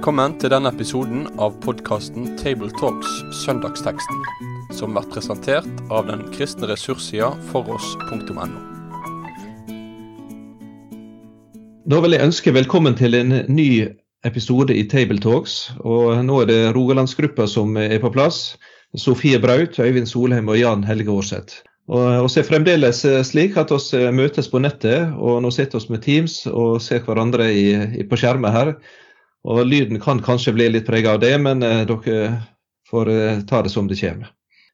Velkommen til denne episoden av podkasten Tabletalks Søndagsteksten, som blir presentert av den kristne ressurssida foross.no. Da vil jeg ønske velkommen til en ny episode i Tabletalks. Og nå er det Rogalandsgruppa som er på plass. Sofie Braut, Øyvind Solheim og Jan Helge Aarseth. Og vi er fremdeles slik at vi møtes på nettet, og nå sitter vi med Teams og ser hverandre i, i, på skjermen her. Og Lyden kan kanskje bli litt preget av det, men eh, dere får eh, ta det som det kommer.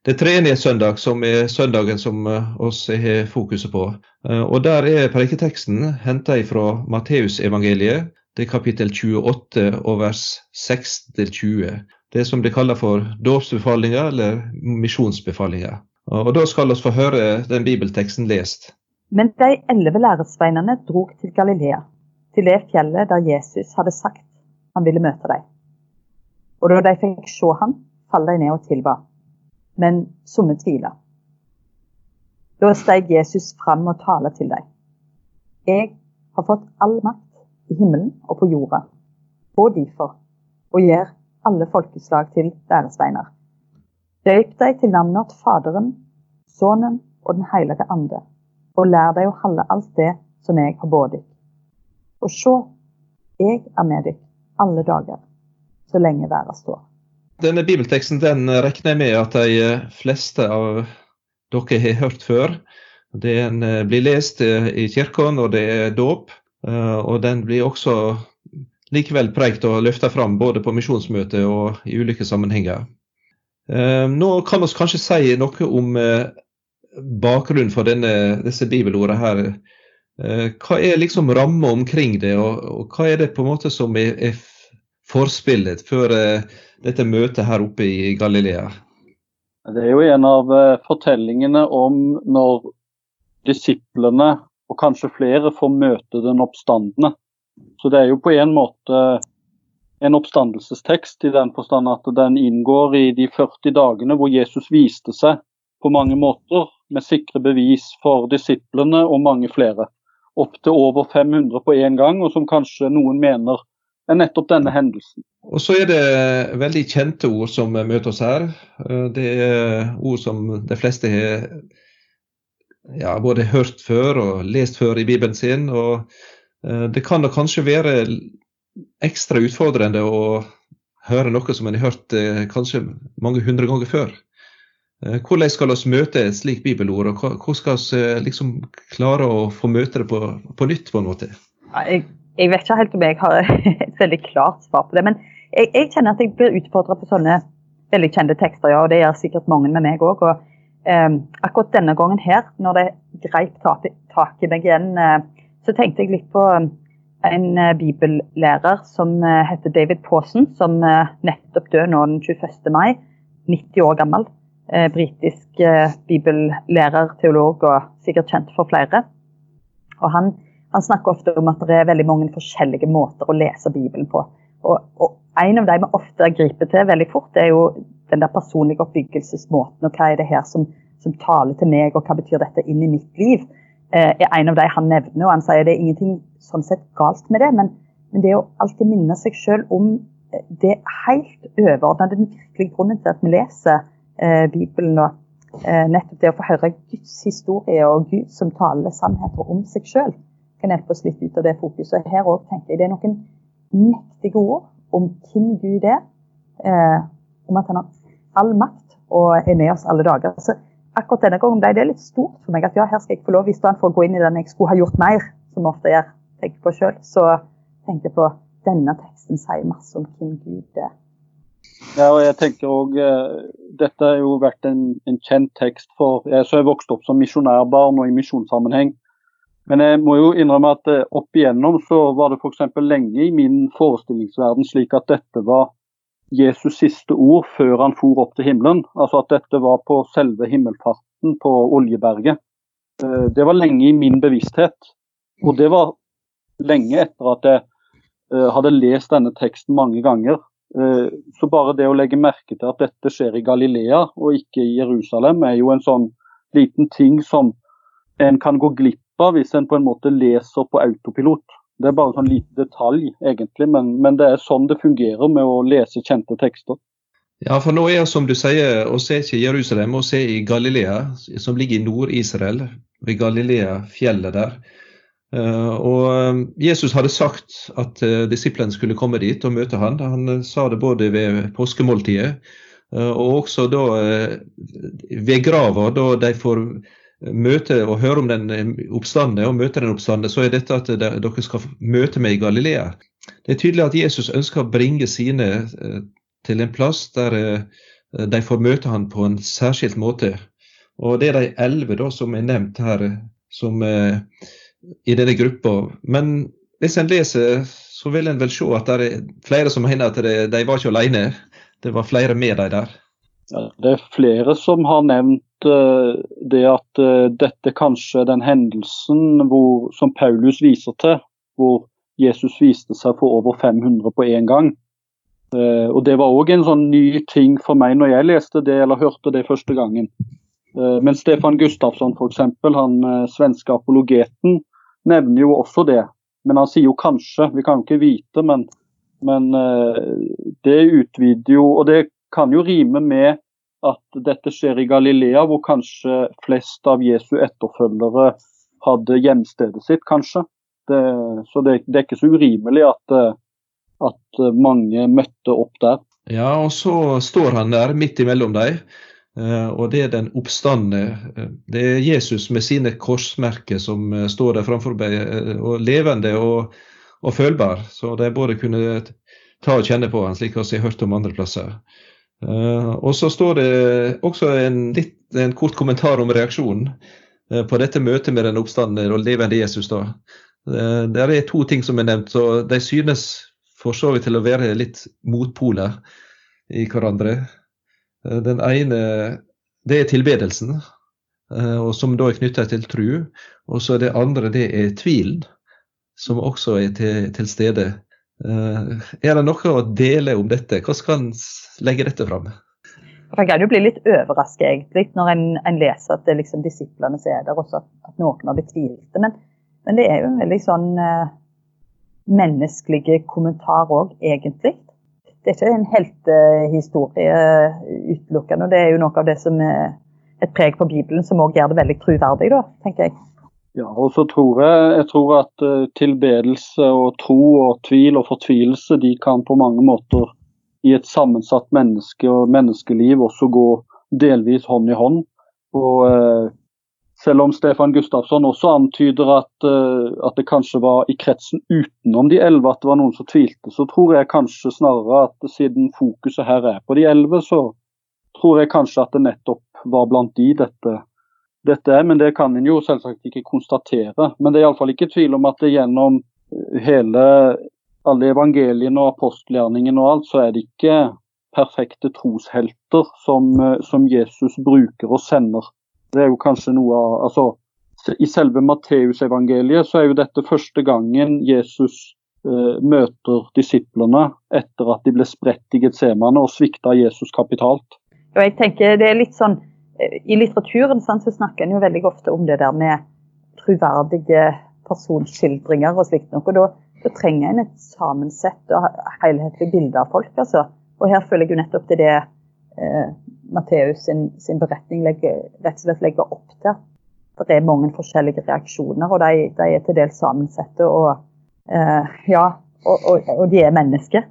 Det er treenighetssøndag som er søndagen som eh, oss har fokuset på. Eh, og Der er preketeksten henta fra Matteusevangeliet, det er kapittel 28 og vers 6-20. Det som de kaller for dåpsbefalinga eller misjonsbefalinga. Og Da skal vi få høre den bibelteksten lest. Men de elleve læresveinene drog til Galilea, til det fjellet der Jesus hadde sagt han ville møte dem. Og da de fikk se han, falt de ned og tilba. Men somme tvila. Da steg Jesus fram og talte til dem. Jeg har fått all makt i himmelen og på jorda. Og derfor, og gjør alle folkeslag til læresveiner Døyp deg til navnet til Faderen, Sønnen og Den hellige ande, og lær deg å holde alt det som jeg har båret dykk. Og se, jeg er med dykk alle dager, så lenge verden står. Denne bibelteksten den regner jeg med at de fleste av dere har hørt før. Den eh, blir lest eh, i kirka når det er dåp, eh, og den blir også likevel prekt og løfta fram både på misjonsmøter og i ulike sammenhenger. Eh, nå kan vi kanskje si noe om eh, bakgrunnen for denne, disse bibelordene her. Eh, hva er liksom ramma omkring det, og, og, hva er det på en måte som er, er forspillet før dette møtet her oppe i Galilea? Det er jo en av fortellingene om når disiplene, og kanskje flere, får møte den oppstandende. Så det er jo på en måte en oppstandelsestekst i den forstand at den inngår i de 40 dagene hvor Jesus viste seg på mange måter med sikre bevis for disiplene og mange flere. Opptil over 500 på én gang, og som kanskje noen mener er nettopp denne hendelsen. Og så er det veldig kjente ord som møter oss her. Det er ord som de fleste har ja, både hørt før og lest før i Bibelen sin. og eh, Det kan da kanskje være ekstra utfordrende å høre noe som en har hørt eh, kanskje mange hundre ganger før. Eh, hvordan skal vi møte et slikt bibelord, og hvordan skal vi eh, liksom klare å få møte det på, på nytt? på en måte? Jeg, jeg, vet ikke helt om jeg har et veldig klart svar på det. Men jeg, jeg kjenner at jeg blir utfordra på sånne veldig kjente tekster, ja, og det gjør sikkert mange med meg òg. Eh, akkurat denne gangen her, når det greip tak, tak i meg igjen, eh, så tenkte jeg litt på en eh, bibellærer som eh, heter David Pawson, som eh, nettopp døde nå den 21. mai. 90 år gammel. Britisk bibellærer, teolog og sikkert kjent for flere. Og han, han, snakker ofte om at det er veldig mange forskjellige måter å lese Bibelen på. Og, og En av de vi ofte griper til veldig fort, det er jo den der personlige oppbyggelsesmåten. og Hva er det her som, som taler til meg, og hva betyr dette inn i mitt liv? Eh, er en av de han nevner. og Han sier det er ingenting sånn sett galt med det, men, men det å alltid minne seg selv om eh, det helt overordnede, den virkelige grunnen til at vi leser eh, Bibelen. og eh, Nettopp det å få høre Guds historie og Gud som taler sannheter om seg selv, kan hjelpe oss litt ut av det fokuset. Her òg tenker jeg det er noen mektige ord om hvem Gud er, eh, om at han har all makt og er med oss alle dager. Så akkurat denne gangen ble det litt stort for meg. At ja, her skal jeg få lov, istedenfor å gå inn i den jeg skulle ha gjort mer, som ofte jeg tenker på sjøl, så tenkte jeg på denne teksten sier masse om hvem Gud er. Ja, og jeg tenker også, uh, Dette har jo vært en, en, kjent tekst for jeg har vokst opp som misjonærbarn og i misjonssammenheng. Men jeg må jo innrømme at uh, opp igjennom så var det f.eks. lenge i min forestillingsverden slik at dette var Jesus siste ord før han for opp til himmelen. Altså at dette var på selve himmelfarten på Oljeberget. Uh, det var lenge i min bevissthet. Og det var lenge etter at jeg hadde lest denne teksten mange ganger. Eh, så bare det å legge merke til at dette skjer i Galilea og ikke i Jerusalem, er jo en sånn liten ting som en kan gå glipp av hvis en på en måte leser på autopilot. Det er bare en sånn liten detalj, egentlig, men, men, det er sånn det fungerer med å lese kjente tekster. Ja, for nå er det som du sier, å se ikke Jerusalem, å se i Galilea, som ligger i Nord-Israel, ved Galilea-fjellet der. Uh, og eh, Jesus hadde sagt at uh, disiplene skulle komme dit og møte han. Han sa det både ved påskemåltidet og også da ved grava, da de får møte og høre om den oppstande og møte den oppstande, så er dette at dere skal møte meg i Galilea. Det er tydelig at Jesus ønsker å bringe sine til en plass der de får møte han på en særskilt måte. Og det er de elleve som er nevnt her som i denne gruppa. Men hvis en leser, så vil en vel se at det er flere som mener at de, de var ikke alene. Det var flere med dem der. Ja, det er flere som har nevnt uh, det at uh, dette kanskje er den hendelsen hvor, som Paulus viser til, hvor Jesus viste seg for over 500 på én gang. Uh, og Det var òg en sånn ny ting for meg når jeg leste det eller hørte det første gangen. Men Stefan Gustafsson, f.eks., han svenske apologeten, nevner jo også det. Men han sier jo kanskje, vi kan jo ikke vite. Men, men uh, det utvider jo Og det kan jo rime med at dette skjer i Galilea, hvor kanskje flest av Jesu etterfølgere hadde hjemstedet sitt, kanskje. Det, så det, det, er ikke så urimelig at, at mange møtte opp der. Ja, og så står han der midt imellom dem. Eh, og det er den oppstandende. Eh, det er Jesus med sine korsmerker som eh, står der framfor meg, og levende og, og, følbar. Så de både kunne ta og kjenne på han, slik vi har hørt om andre plasser. Og så står det også en, litt, en kort kommentar om reaksjonen på dette møtet med den oppstandende og levende Jesus. da. Det er to ting som er nevnt, så de synes for så vidt til å være litt motpoler i hverandre. Eh, den ene det er tilbedelsen, eh, og som da er knytta til tru. Og så det andre det er tvilen, som også er til, til stede. Eh, er det noe å dele om dette? Hvordan kan en legge dette fram? Man kan jo bli litt overrasket egentlig når en, en leser at det liksom disiplene som er der, også at, noen har betvilt Men, men, det er jo en veldig sånn uh, menneskelig kommentar òg, egentlig det er ikke en heltehistorie utelukkende. Det er jo noe av det som er et preg på Bibelen som òg gjør det veldig troverdig, da, tenker jeg. Ja, og så tror jeg, jeg tror at uh, tilbedelse og tro og tvil og fortvilelse de kan på mange måter i et sammensatt menneske og menneskeliv også gå delvis hånd i hånd. Og uh, selv om Stefan Gustafsson også antyder at, uh, at, det kanskje var i kretsen utenom de elleve at det var noen som tvilte, så tror jeg kanskje snarere at siden fokuset her er på de elleve, så tror jeg kanskje at det nettopp var blant de dette, dette er. Men det kan en jo selvsagt ikke konstatere. Men det er iallfall ikke tvil om at det gjennom eh, hele alle evangeliene og apostelgjerningene og alt, så er det ikke perfekte troshelter som, eh, som Jesus bruker og sender det er jo kanskje noe av altså, I selve Matteusevangeliet så er jo dette første gangen Jesus eh, møter disiplene etter at de ble spredt i Getsemane og svikta Jesus kapitalt. Og jeg tenker det er litt sånn, eh, I litteraturen så snakker en jo veldig ofte om det der med troverdige personskildringer og slikt noe. Da, da trenger en et sammensett og helhetlig bilde av folk. altså. Og her føler jeg jo nettopp til det eh, Matteus sin, sin, beretning legger, rett og slett legger opp til. For det er mange forskjellige reaksjoner, og de, de er til dels sammensette. Og, eh, ja, og, og, og, de er mennesker.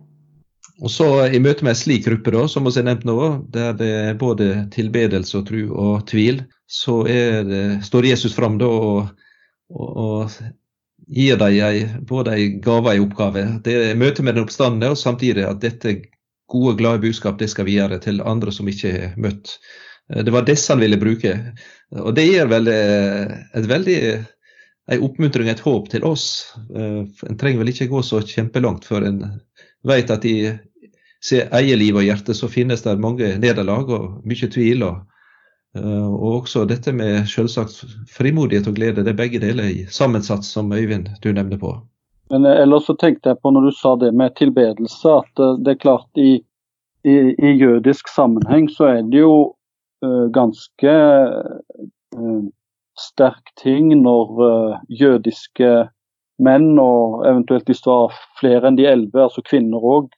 Og så I møte med en slik gruppe, da, som vi har nevnt nå, der det er både tilbedelse og tro og tvil, så det, står Jesus fram da og, og gir dem både en gave og en oppgave. Det er møte med den oppstandende, og samtidig at dette gode, glade budskap det skal videre til andre som ikke har møtt. Eh, det var disse han ville bruke. Og det gir vel eh, et veldig en oppmuntring, et håp til oss. Eh, en trenger vel ikke gå så kjempelangt før en vet at i sitt eget liv og hjerte så finnes det mange nederlag og mye tvil. Og, og også dette med selvsagt frimodighet og glede. Det er begge deler sammensatt, som Øyvind du nevner på. Men eh, ellers så tenkte jeg på når du sa det med tilbedelse, at eh, det er klart i, i, i jødisk sammenheng så er det jo uh, ganske uh, sterk ting når uh, jødiske menn, og eventuelt hvis det var flere enn de elleve, altså kvinner òg,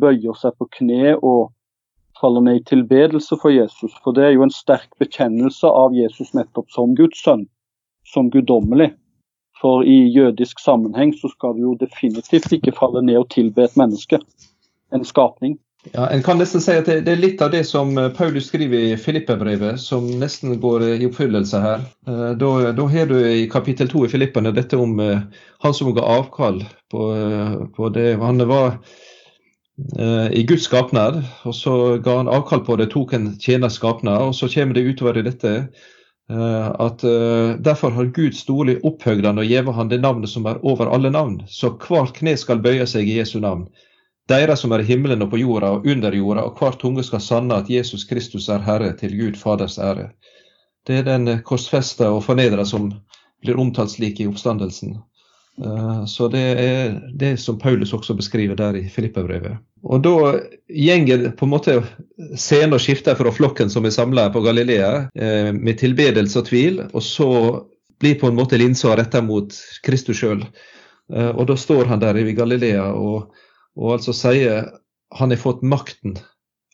bøyer seg på kne og faller ned i tilbedelse for Jesus. For det er jo en sterk bekjennelse av Jesus nettopp som Guds sønn, som guddommelig. For i jødisk sammenheng så skal du jo definitivt ikke falle ned og tilbe et menneske, en skapning. Ja, En kan nesten si at det, er litt av det som eh, Paulus skriver i Filippebrevet, som nesten går i oppfyllelse her. Eh, da, da har du i kapittel to i Filippene dette om eh, han som ga avkall på, på det. Han var i Guds skapnad, og så ga han avkall på det, tok en tjeners skapnad. Og så kommer det utover i dette at derfor har Gud storlig opphøgd han og gjeve han det navnet som er over alle navn, så hvert kne skal bøye seg i Jesu navn Deira som er i himmelen og på jorda og under jorda, og hver tunge skal sanne at Jesus Kristus er Herre, til Gud Faders ære. Det er den korsfesta og fornedra som blir omtalt slik i oppstandelsen. Eh, så det er det som Paulus også beskriver der i Filippabrevet. Og da gjenger på en måte scenen og skifter fra flokken som er samla på Galilea, eh, med tilbedelse og tvil, og så blir på en måte linsa retta mot Kristus sjøl. Eh, og da står han der i Galilea og og altså sier han har fått makten,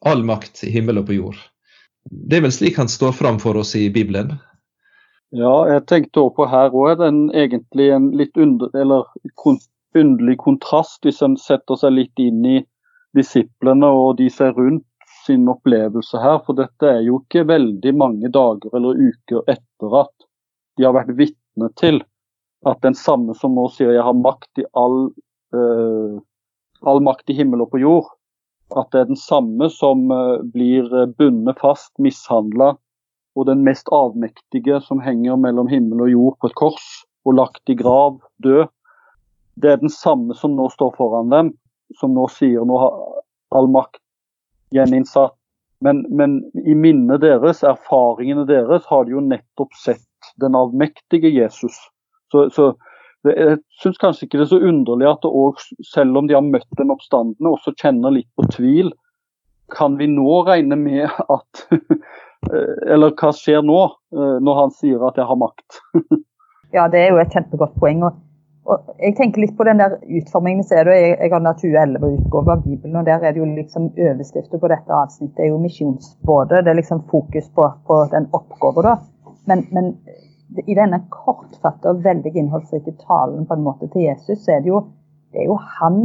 all makt i himmel og på jord. Det er vel slik han står fram for oss i Bibelen? Ja, jeg tenkte også på her òg er den egentlig en litt under, eller, underlig kontrast, hvis en setter seg litt inn i disiplene og de som er rundt sin opplevelse her. For dette er jo ikke veldig mange dager eller uker etter at de har vært vitne til at den samme som nå sier jeg har makt i all uh, all makt i himmel og på jord. At det er den samme som uh, blir bundet fast, mishandla, og den mest avmektige som henger mellom himmel og jord på et kors og lagt i grav, død. Det er den samme som nå står foran dem, som nå sier nå har all makt gjeninnsatt. Men, men i minnet deres, erfaringene deres, har de jo nettopp sett den avmektige Jesus. Så, så jeg syns kanskje ikke det er så underlig at det også, selv om de har møtt den oppstandende, også kjenner litt på tvil. Kan vi nå regne med at Eller hva skjer nå, eh, når han sier at jeg har makt? ja, det er jo et kjempegodt poeng. Og, og jeg tenker litt på den der utformingen. Ser du, jeg, jeg har den 2011-utgave av Bibelen, og der er det jo liksom overskrifter på dette avsnittet er jo misjonsbåter. Det er liksom fokus på, på den oppgaven, da. Men, men i denne kortfattede og veldig innholdsrike talen på en måte til Jesus, så er det jo, det er jo han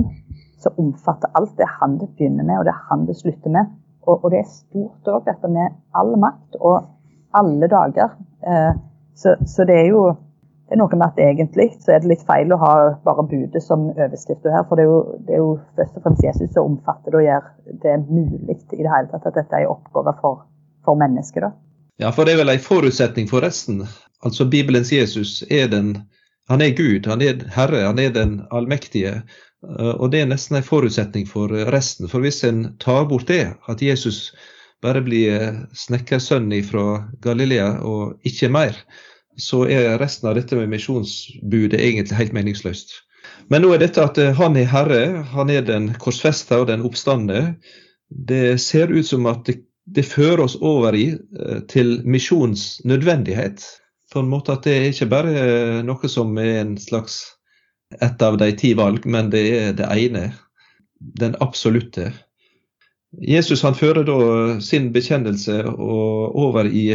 som omfatter alt. Det er han det begynner med, og det er han det slutter med. Og, og det er stort òg, dette med all makt og alle dager. Eh, så, så, det er jo det er noe med at egentlig så er det litt feil å ha bare budet som overskrift her. For det er, jo, det er jo først og fremst Jesus som omfatter det og gjør det mulig i det hele tatt at dette er en oppgave for, for mennesker. da. Ja, for det er vel en forutsetning for resten Altså Bibelens Jesus er den Han er Gud, han er Herre, han er den allmektige. Eh, og det er nesten en forutsetning for resten. For hvis en tar bort det, at Jesus bare blir snekkersønn fra Galilea og ikke mer, så er resten av dette med misjonsbudet egentlig helt meningsløst. Men nå er dette at eh, han er Herre, han er den korsfesta og den oppstande. Det ser ut som at det, det fører oss over i eh, til misjonsnødvendighet på en måte at det er ikke bare noe som er en slags ett av de ti valg, men det er det ene. Den absolutte. Jesus han fører da sin bekjennelse over i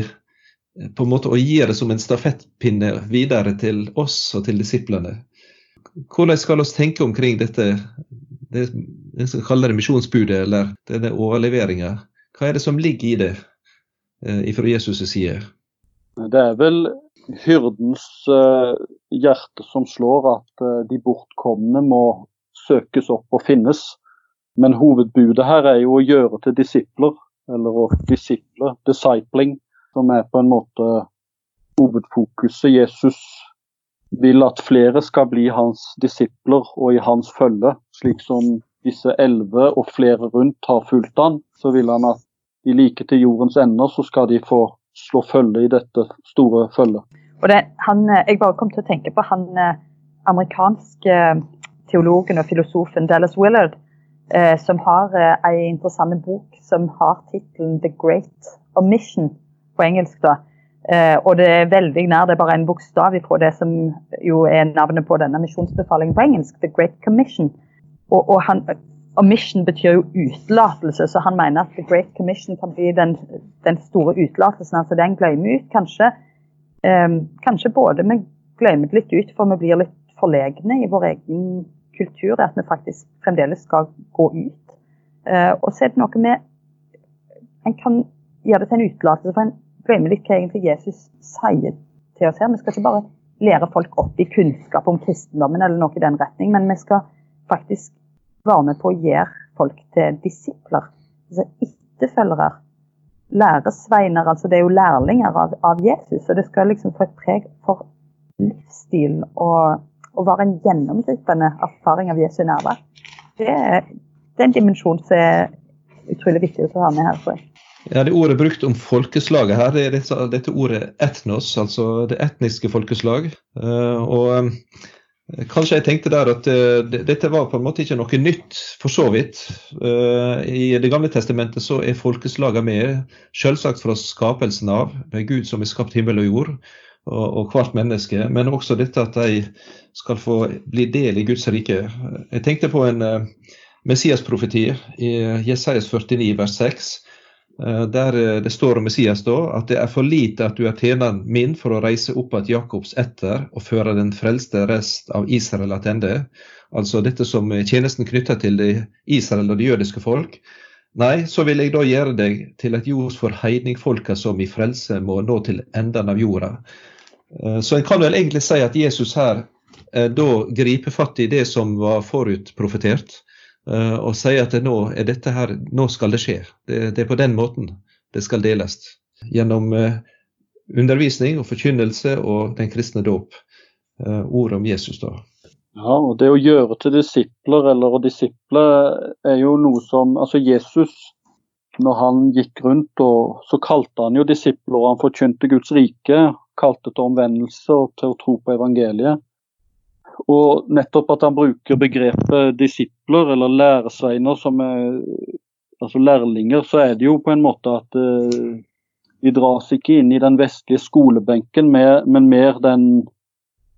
på en måte å gi det som en stafettpinne videre til oss og til disiplene. Hvordan skal vi tenke omkring dette, det en skal kalle det misjonsbudet, eller denne overleveringa? Hva er det som ligger i det eh, fra Jesus' side? Det er vel hyrdens uh, hjerte som slår at uh, de bortkomne må søkes opp og finnes. Men hovedbudet her er jo å gjøre til disipler, eller å disiple, discipling, som er på en måte hovedfokuset. Jesus vil at flere skal bli hans disipler og i hans følge, slik som disse elleve og flere rundt har fulgt han. Så vil han at de like til jordens ender, så skal de få slå følge i dette store følget. Og det, han, jeg bare kom til å tenke på han eh, amerikanske eh, teologen og filosofen Dallas Willard, eh, som har eh, en interessant bok som har tittelen 'The Great Omission' på engelsk. da. Eh, og det er veldig nær, det er bare en bokstav ifra det som jo er navnet på denne misjonsbefalingen på engelsk, The Great Commission. Og, og, han, og mission betyr jo utelatelse, så han mener at The Great Commission kan bli den, den store utelatelsen. Altså er en glemme ut, kanskje. Eh, kanskje både vi glemmer det litt ut, for vi blir litt forlegne i vår egen kultur. At vi faktisk fremdeles skal gå ut. Eh, og så er det noe med En kan gjøre det til en utelatelse. for en glemme litt hva egentlig Jesus sier til oss her. Vi skal ikke bare lære folk opp i kunnskap om kristendommen, eller noe i den retning, men vi skal faktisk være med på å gjøre folk til disipler. Altså etterfølgere. Læresveiner. altså Det er jo lærlinger av, av Jesus. og Det skal liksom få et preg for livsstilen og, og være en gjennomgripende erfaring av Jesu nærvær. Det, det er en dimensjon som er utrolig viktig å ha med her. tror jeg. Ja, Det ordet brukt om folkeslaget her, det er dette, dette ordet etnos, altså det etniske folkeslag. Uh, og uh, Kanskje jeg tenkte der at uh, dette var på en måte ikke noe nytt, for så vidt. I Det gamle testamentet så er folkeslagene med, selvsagt fra skapelsen av. Det er Gud som har skapt himmel og jord, og, og hvert menneske. Men også dette at de skal få bli del i Guds rike. Jeg tenkte på en Messias-profeti i Jesajas 49 vers 6 Eh, der eh, det står om Messias da, at det er for lite at du er tjeneren min for å reise opp at Jakobs etter og føre den frelste rest av Israel attende. Altså dette som tjenesten knytter til Israel og det jødiske folk. Nei, så vil jeg da gjøre deg til et jord for heidningfolka som i frelse må nå til enden av jorda. Eh, så en kan vel egentlig si at Jesus her da griper fatt i det som var forutprofetert. Eh, og sier at nå, er dette her, nå skal det skje. Det, det, er på den måten det skal deles. Gjennom uh, undervisning og forkynnelse og den kristne dåp. Uh, ordet om Jesus, da. Ja, og Det å gjøre til disipler, eller å disiple er jo noe som altså Jesus, når han gikk rundt, og så kalte han jo disipler, og han forkynte Guds rike. Kalte til omvendelse og til å tro på evangeliet. Og nettopp at han bruker begrepet disipler eller læresveiner som er altså lærlinger, så er det jo på en måte at uh, de dras ikke inn i den vestlige skolebenken, med, men mer den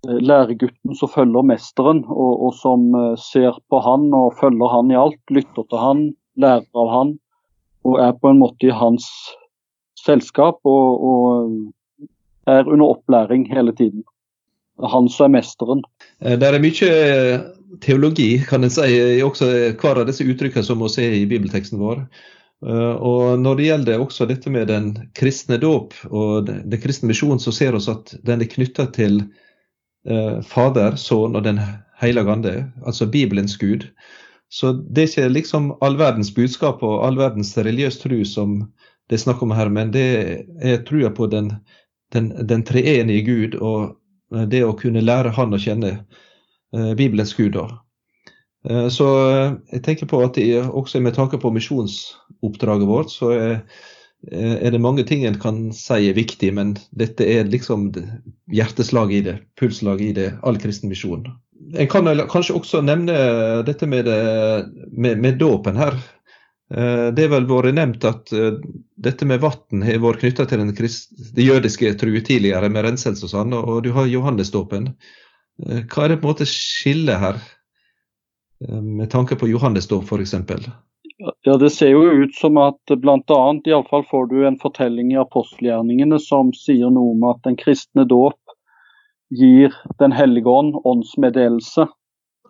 uh, læregutten som følger mesteren, og, og som uh, ser på han og følger han i alt, lytter til han, lærer av han, og er på en måte i hans selskap og, og er under opplæring hele tiden. Han som er mesteren. Eh, det er mye eh, teologi kan en si, i også hver av disse uttrykkene som vi ser i bibelteksten vår. Eh, og Når det gjelder også dette med den kristne dåp og den kristne misjonen, så ser vi at den er knytta til Fader, Sønn og Den hellige ande, altså Bibelens Gud. Så det er ikke liksom all verdens budskap og all verdens religiøs tro som det er snakk om her, men det er trua på den, den, den treenige Gud og Eh, det å kunne lære Han å kjenne, eh, Bibelens Gud. Eh, så jeg tenker på at det, også med tanke på misjonsoppdraget vårt, så er, det mange ting en kan si er viktig, men dette er liksom hjerteslaget i det, pulslaget i det, all kristen misjon. En kan kanskje også nevne dette med, med, med dåpen her. Eh, det har vel vært nevnt at eh, dette med vann har vært knytta til den det jødiske true tidligere, med renselse og sånn, og du har Johannesdåpen. Eh, hva er det på en måte skillet her, med tanke på Johannesdåp f.eks.? Ja, Det ser jo ut som at bl.a. iallfall får du en fortelling i apostelgjerningene som sier noe om at den kristne dåp gir Den hellige ånd åndsmeddelelse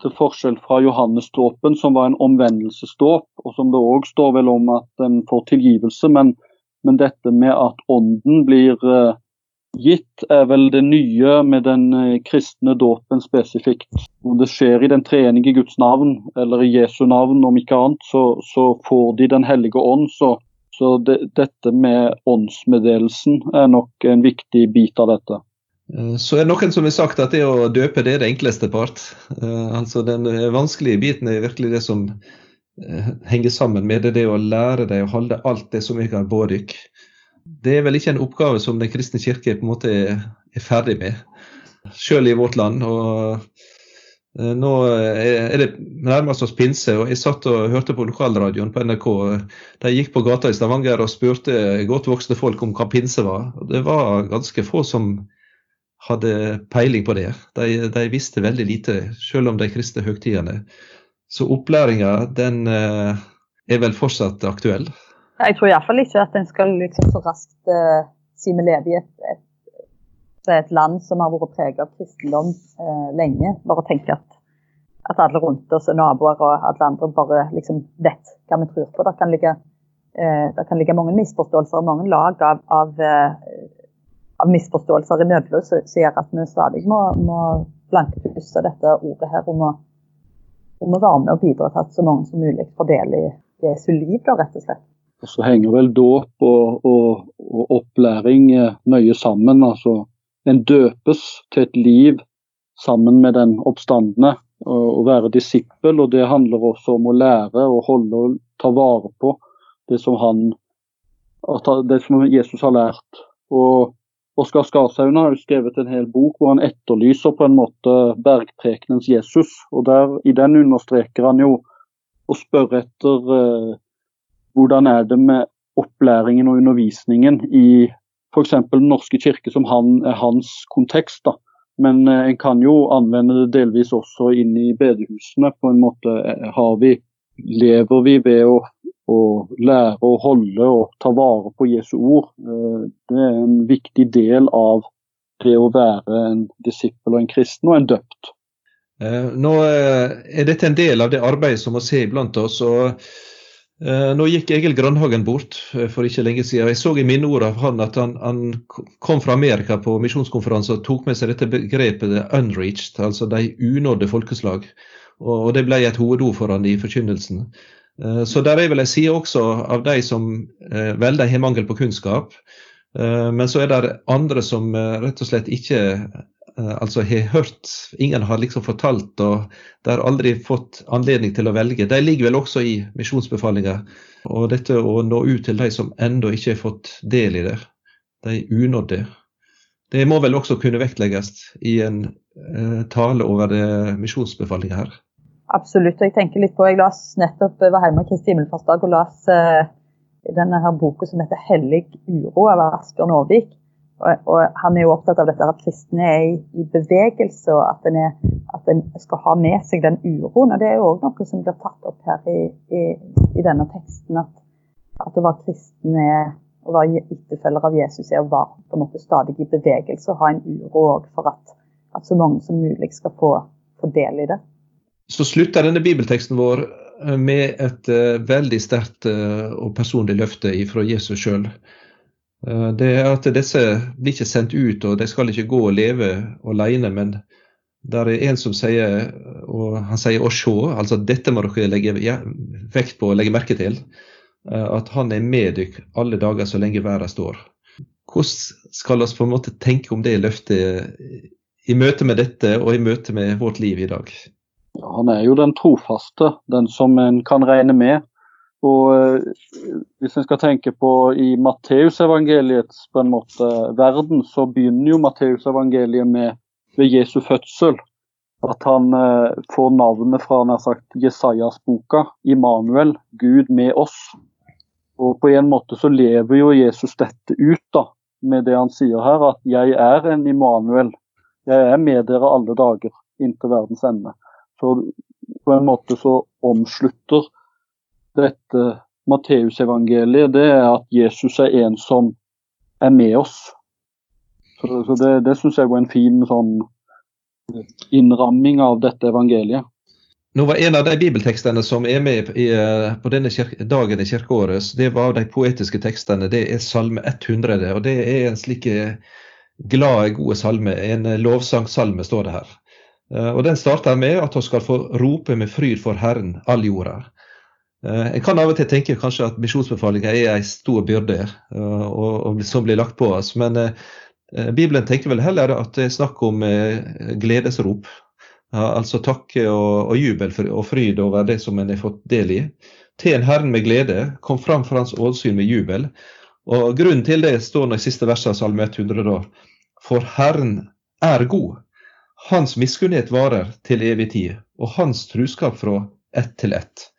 til forskjell fra Johannesdåpen, som var en omvendelsesdåp, og som det òg står vel om at den får tilgivelse. Men, men dette med at ånden blir uh, gitt, er vel det nye med den uh, kristne dåpen spesifikt. Om det skjer i den treenige Guds navn, eller i Jesu navn om ikke annet, så, så får de Den hellige ånd. Så, så det, dette med åndsmeddelelsen er nok en viktig bit av dette. Eh, så er det noen som har sagt at det å døpe det er det enkleste part. Uh, altså Den vanskelige biten er virkelig det som uh, henger sammen med det, det å lære deg å holde alt det som jeg har båret. Det er vel ikke en oppgave som Den kristne kirke på en måte er, er ferdig med, sjøl i vårt land. og Eh, nå er det nærmest oss pinse, og jeg satt og hørte på lokalradioen på NRK. De gikk på gata i Stavanger og spurte godt voksne folk om hva pinse var. Det var ganske få som hadde peiling på det. De, de visste veldig lite, selv om de kristne høgtidene. Så opplæringa den eh, er vel fortsatt aktuell? Jeg tror iallfall ikke at en skal liksom så raskt uh, si vi lever i et, et et land som har vært preget av kristendom uh, lenge. Bare tenke at, at, alle rundt oss er naboer, og alle andre bare liksom vet hva vi tror på. Det kan ligge, uh, det kan ligge mange misforståelser og mange lag av, av, eh, av misforståelser imellom som gjør at vi stadig må, må blankpusse dette ordet her. Og må, og må være med og bidra til at så mange som mulig får i Jesu liv, da, rett og slett. Og så henger vel dåp og, og, og opplæring eh, nøye sammen. altså en døpes til et liv sammen med den oppstandende. Å være disippel, og det handler også om å lære og holde og ta vare på det som, han, det som Jesus har lært. Og Oskar Skarsaune har jo skrevet en hel bok hvor han etterlyser på en måte bergprekenens Jesus. og der, I den understreker han jo å spørre etter eh, hvordan er det med opplæringen og undervisningen i f.eks. Den norske kirke som han, er hans kontekst. da. Men eh, en kan jo anvende det delvis også inn i bedehusene. På en måte eh, har vi, lever vi ved å, å lære å holde og ta vare på Jesu ord. Eh, det er en viktig del av det å være en disippel og en kristen og en døpt. Nå er dette en del av det arbeidet som må se iblant oss. og Eh, nå gikk Egil Grandhagen bort eh, for ikke lenge siden. Jeg så i minneord av han at han, han, kom fra Amerika på misjonskonferanse og tok med seg dette begrepet 'unreached', altså de unådde folkeslag. Og, det ble et hovedord for han i forkynnelsen. Eh, så der er vel si også av de som vel de har mangel på kunnskap. Men så er det andre som rett og slett ikke Eh, altså har hørt Ingen har liksom fortalt, og de har aldri fått anledning til å velge. De ligger vel også i misjonsbefalinga. Og dette å nå ut til de som ennå ikke har fått del i det, de unådde, det må vel også kunne vektlegges i en tale over misjonsbefalinga her. Absolutt. og Jeg tenker litt på, jeg las nettopp, var hjemme Kristi himmelfartsdag og las uh, denne her boka som heter 'Hellig uro' av Asbjørn Aavik. Og, og, han er jo opptatt av dette at kristne er i, i bevegelse, og at en, er, at en, skal ha med seg den uroen. og Det er jo òg noe som blir tatt opp her i, i, i denne teksten. At, at å være kristen er å være etterfølger av Jesus er å være på en måte stadig i bevegelse og ha en uro òg for at, at, så mange som mulig skal få, få del i det. Så slutter denne bibelteksten vår eh, med et uh, veldig sterkt uh, og personlig løfte fra Jesus sjøl. Eh, det er at disse blir ikke sendt ut, og de skal ikke gå og leve alene. Men der er en som sier, og han sier 'å se', altså dette må dere legge vekt på og legge merke til. Eh, at han er med dere alle dager så lenge verden står. Hvordan skal vi på en måte tenke om det løftet i møte med dette og i møte med vårt liv i dag? Ja, han er jo den trofaste, den som en kan regne med. Og eh, Hvis en skal tenke på i Matteusevangeliets på en måte verden, så begynner jo Matteusevangeliet med ved Jesu fødsel. At han eh, får navnet fra nær sagt Jesajas-boka, Immanuel, Gud med oss. Og På en måte så lever jo Jesus dette ut da, med det han sier her, at 'jeg er en Immanuel'. Jeg er med dere alle dager inntil verdens ende. Så på en måte så omslutter dette Matteusevangeliet, det er at Jesus er en som er med oss. Så, Det, det syns jeg var en fin sånn innramming av dette evangeliet. Nå var En av de bibeltekstene som er med i, eh, på denne dagen i kirkeåret, det var de poetiske tekstene. Det er Salme 100. og Det er en slik glad, gode salme. En lovsangsalme, står det her. Eh, og Den starter med at vi skal få rope med fryd for Herren, all jorda. En jeg kan av og til tenke kanskje at misjonsbefalinga er en stor byrde uh, og, som blir lagt på oss, men Bibelen tenker vel heller at det er snakk om gledesrop. altså takke og, jubel og fryd over det som en har fått del i. Tjen Herren med glede, kom fram for Hans åsyn med jubel. Og Grunnen til det står nå i siste verset av Salme 100. da. For Herren er god. Hans miskunnhet varer til evig tid, og hans truskap fra ett til ett.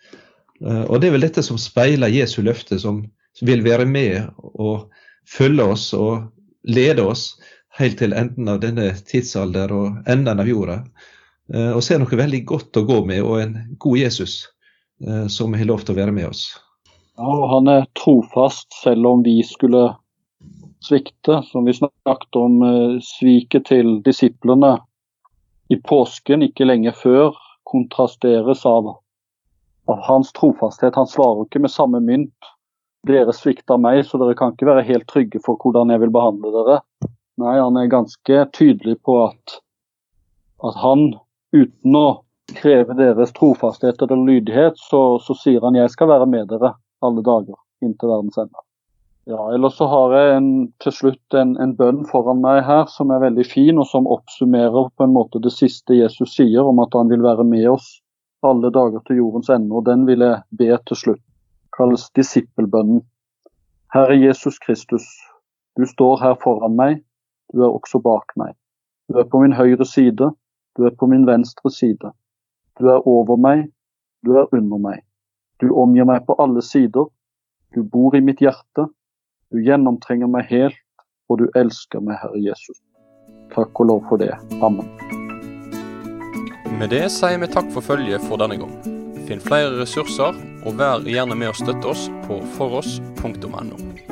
Eh, og Det er vel dette som speiler Jesu løfte, som vil være med og følge oss og lede oss helt til enden av denne tidsalder og enden av jorda. Eh, og så er noe veldig godt å gå med, og en god Jesus eh, som har lov til å være med oss. Ja, og Han er trofast selv om vi skulle svikte, som vi snakket om sviket til disiplene i påsken ikke lenge før, kontrasteres av av hans trofasthet. Han svarer ikke med samme mynt. Dere svikter meg, så dere kan ikke være helt trygge for hvordan jeg vil behandle dere. Nei, han er ganske tydelig på at, at han, uten å kreve deres trofasthet eller lydighet, så, så sier han jeg skal være med dere alle dager inntil verdens ende. Ja, ellers så har jeg en, til slutt en, en, bønn foran meg her som er veldig fin, og som oppsummerer på en måte det siste Jesus sier om at han vil være med oss alle dager til jordens ende, og den vil jeg be til slutt. Kalles disippelbønnen. Herre Jesus Kristus, du står her foran meg, du er også bak meg. Du er på min høyre side, du er på min venstre side. Du er over meg, du er under meg. Du omgir meg på alle sider. Du bor i mitt hjerte. Du gjennomtrenger meg helt, og du elsker meg, Herre Jesus. Takk og lov for det. Amen. Med det sier vi takk for følget for denne gang. Finn flere ressurser, og vær gjerne med å støtte oss på foross.no.